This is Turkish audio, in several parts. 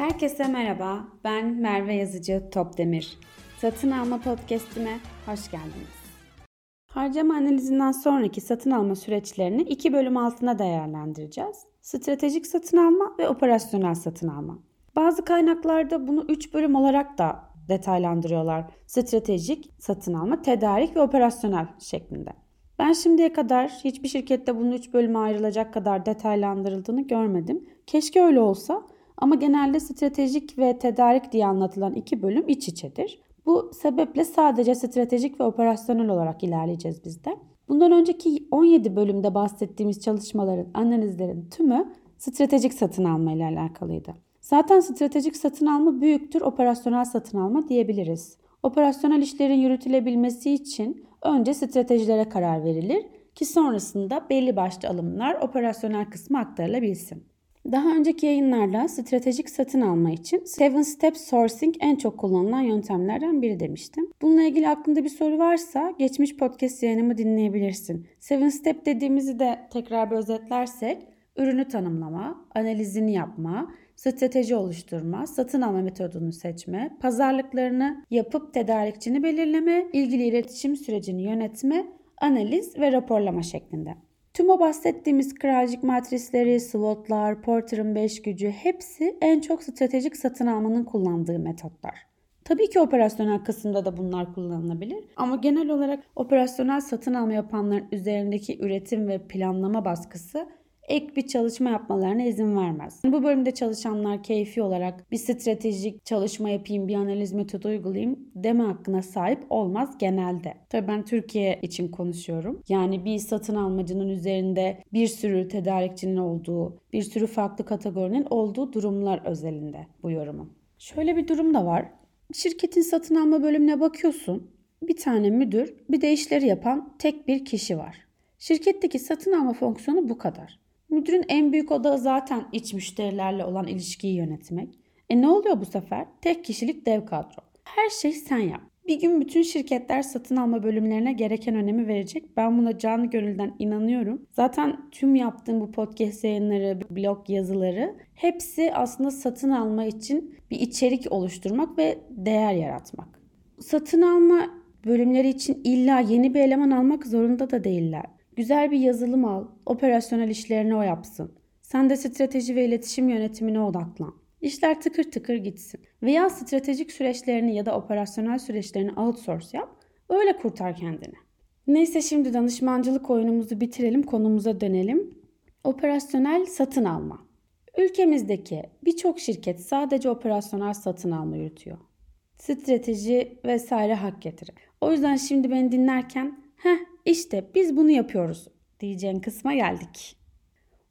Herkese merhaba, ben Merve Yazıcı Topdemir. Satın alma podcast'ime hoş geldiniz. Harcama analizinden sonraki satın alma süreçlerini iki bölüm altında değerlendireceğiz. Stratejik satın alma ve operasyonel satın alma. Bazı kaynaklarda bunu üç bölüm olarak da detaylandırıyorlar. Stratejik, satın alma, tedarik ve operasyonel şeklinde. Ben şimdiye kadar hiçbir şirkette bunun üç bölüme ayrılacak kadar detaylandırıldığını görmedim. Keşke öyle olsa ama genelde stratejik ve tedarik diye anlatılan iki bölüm iç içedir. Bu sebeple sadece stratejik ve operasyonel olarak ilerleyeceğiz biz de. Bundan önceki 17 bölümde bahsettiğimiz çalışmaların, analizlerin tümü stratejik satın alma ile alakalıydı. Zaten stratejik satın alma büyüktür operasyonel satın alma diyebiliriz. Operasyonel işlerin yürütülebilmesi için önce stratejilere karar verilir ki sonrasında belli başlı alımlar operasyonel kısmı aktarılabilsin. Daha önceki yayınlarda stratejik satın alma için 7 Step Sourcing en çok kullanılan yöntemlerden biri demiştim. Bununla ilgili aklında bir soru varsa geçmiş podcast yayınımı dinleyebilirsin. 7 Step dediğimizi de tekrar bir özetlersek ürünü tanımlama, analizini yapma, strateji oluşturma, satın alma metodunu seçme, pazarlıklarını yapıp tedarikçini belirleme, ilgili iletişim sürecini yönetme, analiz ve raporlama şeklinde. Tüm o bahsettiğimiz kralcık matrisleri, SWOT'lar, Porter'ın 5 gücü hepsi en çok stratejik satın almanın kullandığı metotlar. Tabii ki operasyonel kısımda da bunlar kullanılabilir ama genel olarak operasyonel satın alma yapanların üzerindeki üretim ve planlama baskısı ek bir çalışma yapmalarına izin vermez. Bu bölümde çalışanlar keyfi olarak bir stratejik çalışma yapayım, bir analiz metodu uygulayayım deme hakkına sahip olmaz genelde. Tabii ben Türkiye için konuşuyorum. Yani bir satın almacının üzerinde bir sürü tedarikçinin olduğu, bir sürü farklı kategorinin olduğu durumlar özelinde bu yorumum. Şöyle bir durum da var. Şirketin satın alma bölümüne bakıyorsun. Bir tane müdür, bir de işleri yapan tek bir kişi var. Şirketteki satın alma fonksiyonu bu kadar. Müdürün en büyük odağı zaten iç müşterilerle olan ilişkiyi yönetmek. E ne oluyor bu sefer? Tek kişilik dev kadro. Her şey sen yap. Bir gün bütün şirketler satın alma bölümlerine gereken önemi verecek. Ben buna canı gönülden inanıyorum. Zaten tüm yaptığım bu podcast yayınları, blog yazıları hepsi aslında satın alma için bir içerik oluşturmak ve değer yaratmak. Satın alma bölümleri için illa yeni bir eleman almak zorunda da değiller. Güzel bir yazılım al, operasyonel işlerini o yapsın. Sen de strateji ve iletişim yönetimine odaklan. İşler tıkır tıkır gitsin. Veya stratejik süreçlerini ya da operasyonel süreçlerini outsource yap. Öyle kurtar kendini. Neyse şimdi danışmancılık oyunumuzu bitirelim, konumuza dönelim. Operasyonel satın alma. Ülkemizdeki birçok şirket sadece operasyonel satın alma yürütüyor. Strateji vesaire hak getirir. O yüzden şimdi beni dinlerken heh işte biz bunu yapıyoruz diyeceğin kısma geldik.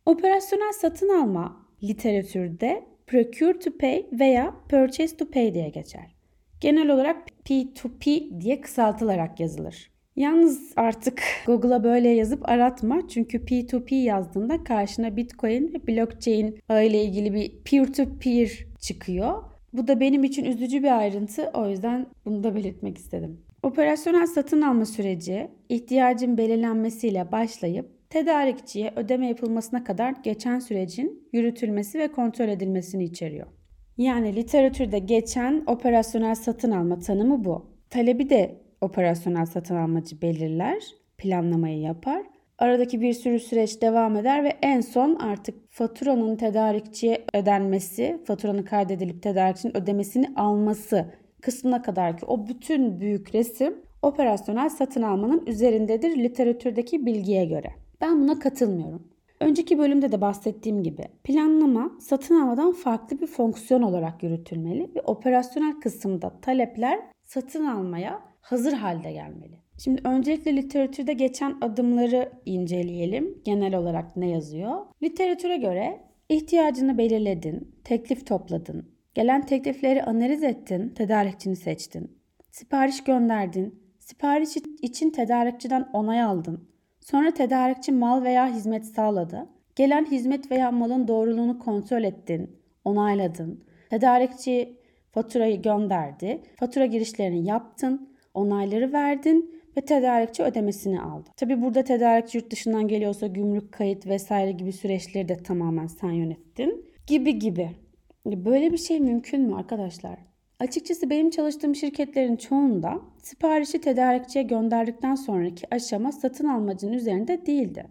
Operasyonel satın alma literatürde procure to pay veya purchase to pay diye geçer. Genel olarak P2P diye kısaltılarak yazılır. Yalnız artık Google'a böyle yazıp aratma. Çünkü P2P yazdığında karşına Bitcoin ve blockchain ile ilgili bir peer-to-peer çıkıyor. Bu da benim için üzücü bir ayrıntı. O yüzden bunu da belirtmek istedim. Operasyonel satın alma süreci ihtiyacın belirlenmesiyle başlayıp tedarikçiye ödeme yapılmasına kadar geçen sürecin yürütülmesi ve kontrol edilmesini içeriyor. Yani literatürde geçen operasyonel satın alma tanımı bu. Talebi de operasyonel satın almacı belirler, planlamayı yapar. Aradaki bir sürü süreç devam eder ve en son artık faturanın tedarikçiye ödenmesi, faturanın kaydedilip tedarikçinin ödemesini alması kısmına kadar ki o bütün büyük resim operasyonel satın almanın üzerindedir literatürdeki bilgiye göre. Ben buna katılmıyorum. Önceki bölümde de bahsettiğim gibi planlama satın almadan farklı bir fonksiyon olarak yürütülmeli ve operasyonel kısımda talepler satın almaya hazır halde gelmeli. Şimdi öncelikle literatürde geçen adımları inceleyelim. Genel olarak ne yazıyor? Literatüre göre ihtiyacını belirledin, teklif topladın, Gelen teklifleri analiz ettin, tedarikçini seçtin. Sipariş gönderdin. Sipariş için tedarikçiden onay aldın. Sonra tedarikçi mal veya hizmet sağladı. Gelen hizmet veya malın doğruluğunu kontrol ettin, onayladın. Tedarikçi faturayı gönderdi. Fatura girişlerini yaptın, onayları verdin ve tedarikçi ödemesini aldı. Tabi burada tedarikçi yurt dışından geliyorsa gümrük kayıt vesaire gibi süreçleri de tamamen sen yönettin. Gibi gibi. Böyle bir şey mümkün mü arkadaşlar? Açıkçası benim çalıştığım şirketlerin çoğunda siparişi tedarikçiye gönderdikten sonraki aşama satın almacının üzerinde değildi.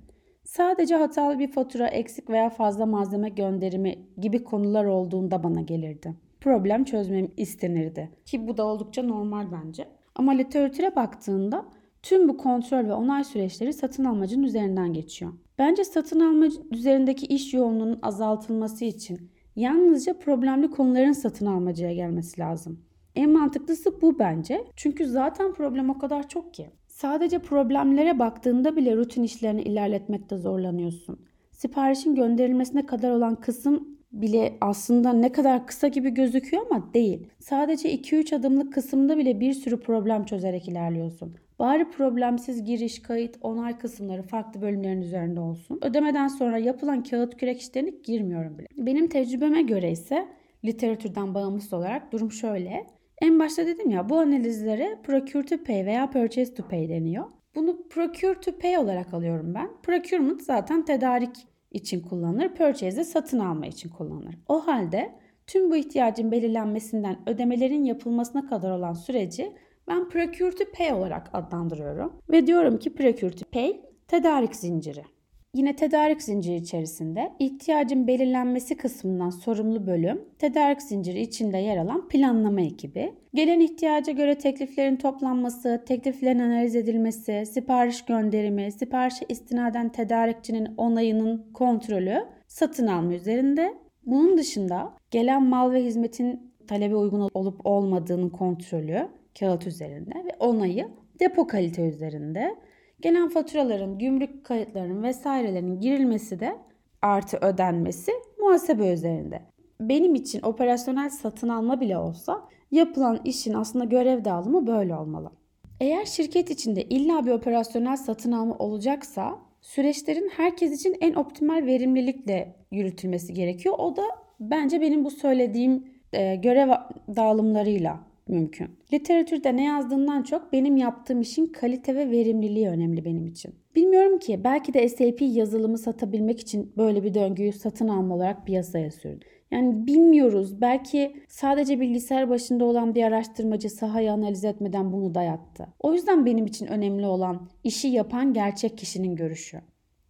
Sadece hatalı bir fatura, eksik veya fazla malzeme gönderimi gibi konular olduğunda bana gelirdi. Problem çözmem istenirdi. Ki bu da oldukça normal bence. Ama literatüre baktığında tüm bu kontrol ve onay süreçleri satın almacının üzerinden geçiyor. Bence satın almacı üzerindeki iş yoğunluğunun azaltılması için yalnızca problemli konuların satın almacıya gelmesi lazım. En mantıklısı bu bence. Çünkü zaten problem o kadar çok ki. Sadece problemlere baktığında bile rutin işlerini ilerletmekte zorlanıyorsun. Siparişin gönderilmesine kadar olan kısım bile aslında ne kadar kısa gibi gözüküyor ama değil. Sadece 2-3 adımlık kısımda bile bir sürü problem çözerek ilerliyorsun. Bari problemsiz giriş, kayıt, onay kısımları farklı bölümlerin üzerinde olsun. Ödemeden sonra yapılan kağıt kürek işlerine girmiyorum bile. Benim tecrübeme göre ise literatürden bağımsız olarak durum şöyle. En başta dedim ya bu analizlere procure to pay veya purchase to pay deniyor. Bunu procure to pay olarak alıyorum ben. Procurement zaten tedarik için kullanılır. Purchase de satın alma için kullanılır. O halde tüm bu ihtiyacın belirlenmesinden ödemelerin yapılmasına kadar olan süreci ben procure to pay olarak adlandırıyorum. Ve diyorum ki procure to pay tedarik zinciri. Yine tedarik zinciri içerisinde ihtiyacın belirlenmesi kısmından sorumlu bölüm, tedarik zinciri içinde yer alan planlama ekibi, gelen ihtiyaca göre tekliflerin toplanması, tekliflerin analiz edilmesi, sipariş gönderimi, siparişe istinaden tedarikçinin onayının kontrolü, satın alma üzerinde. Bunun dışında gelen mal ve hizmetin talebe uygun olup olmadığının kontrolü kağıt üzerinde ve onayı depo kalite üzerinde. Gelen faturaların, gümrük kayıtlarının vesairelerin girilmesi de artı ödenmesi muhasebe üzerinde. Benim için operasyonel satın alma bile olsa yapılan işin aslında görev dağılımı böyle olmalı. Eğer şirket içinde illa bir operasyonel satın alma olacaksa süreçlerin herkes için en optimal verimlilikle yürütülmesi gerekiyor. O da bence benim bu söylediğim e, görev dağılımlarıyla mümkün. Literatürde ne yazdığından çok benim yaptığım işin kalite ve verimliliği önemli benim için. Bilmiyorum ki belki de SAP yazılımı satabilmek için böyle bir döngüyü satın alma olarak piyasaya sürdü. Yani bilmiyoruz. Belki sadece bilgisayar başında olan bir araştırmacı sahayı analiz etmeden bunu dayattı. O yüzden benim için önemli olan işi yapan gerçek kişinin görüşü.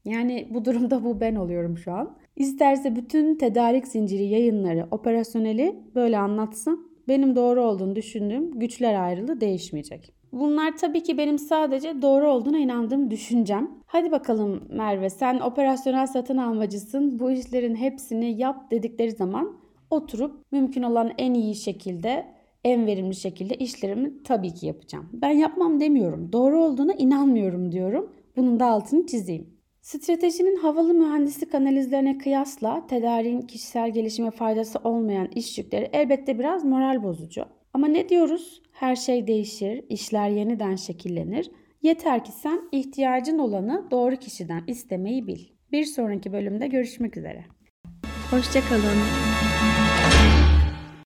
Yani bu durumda bu ben oluyorum şu an. İsterse bütün tedarik zinciri yayınları, operasyoneli böyle anlatsın benim doğru olduğunu düşündüğüm güçler ayrılığı değişmeyecek. Bunlar tabii ki benim sadece doğru olduğuna inandığım düşüncem. Hadi bakalım Merve sen operasyonel satın almacısın. Bu işlerin hepsini yap dedikleri zaman oturup mümkün olan en iyi şekilde, en verimli şekilde işlerimi tabii ki yapacağım. Ben yapmam demiyorum. Doğru olduğuna inanmıyorum diyorum. Bunun da altını çizeyim. Stratejinin havalı mühendislik analizlerine kıyasla tedariğin kişisel gelişime faydası olmayan iş yükleri elbette biraz moral bozucu. Ama ne diyoruz? Her şey değişir, işler yeniden şekillenir. Yeter ki sen ihtiyacın olanı doğru kişiden istemeyi bil. Bir sonraki bölümde görüşmek üzere. Hoşçakalın.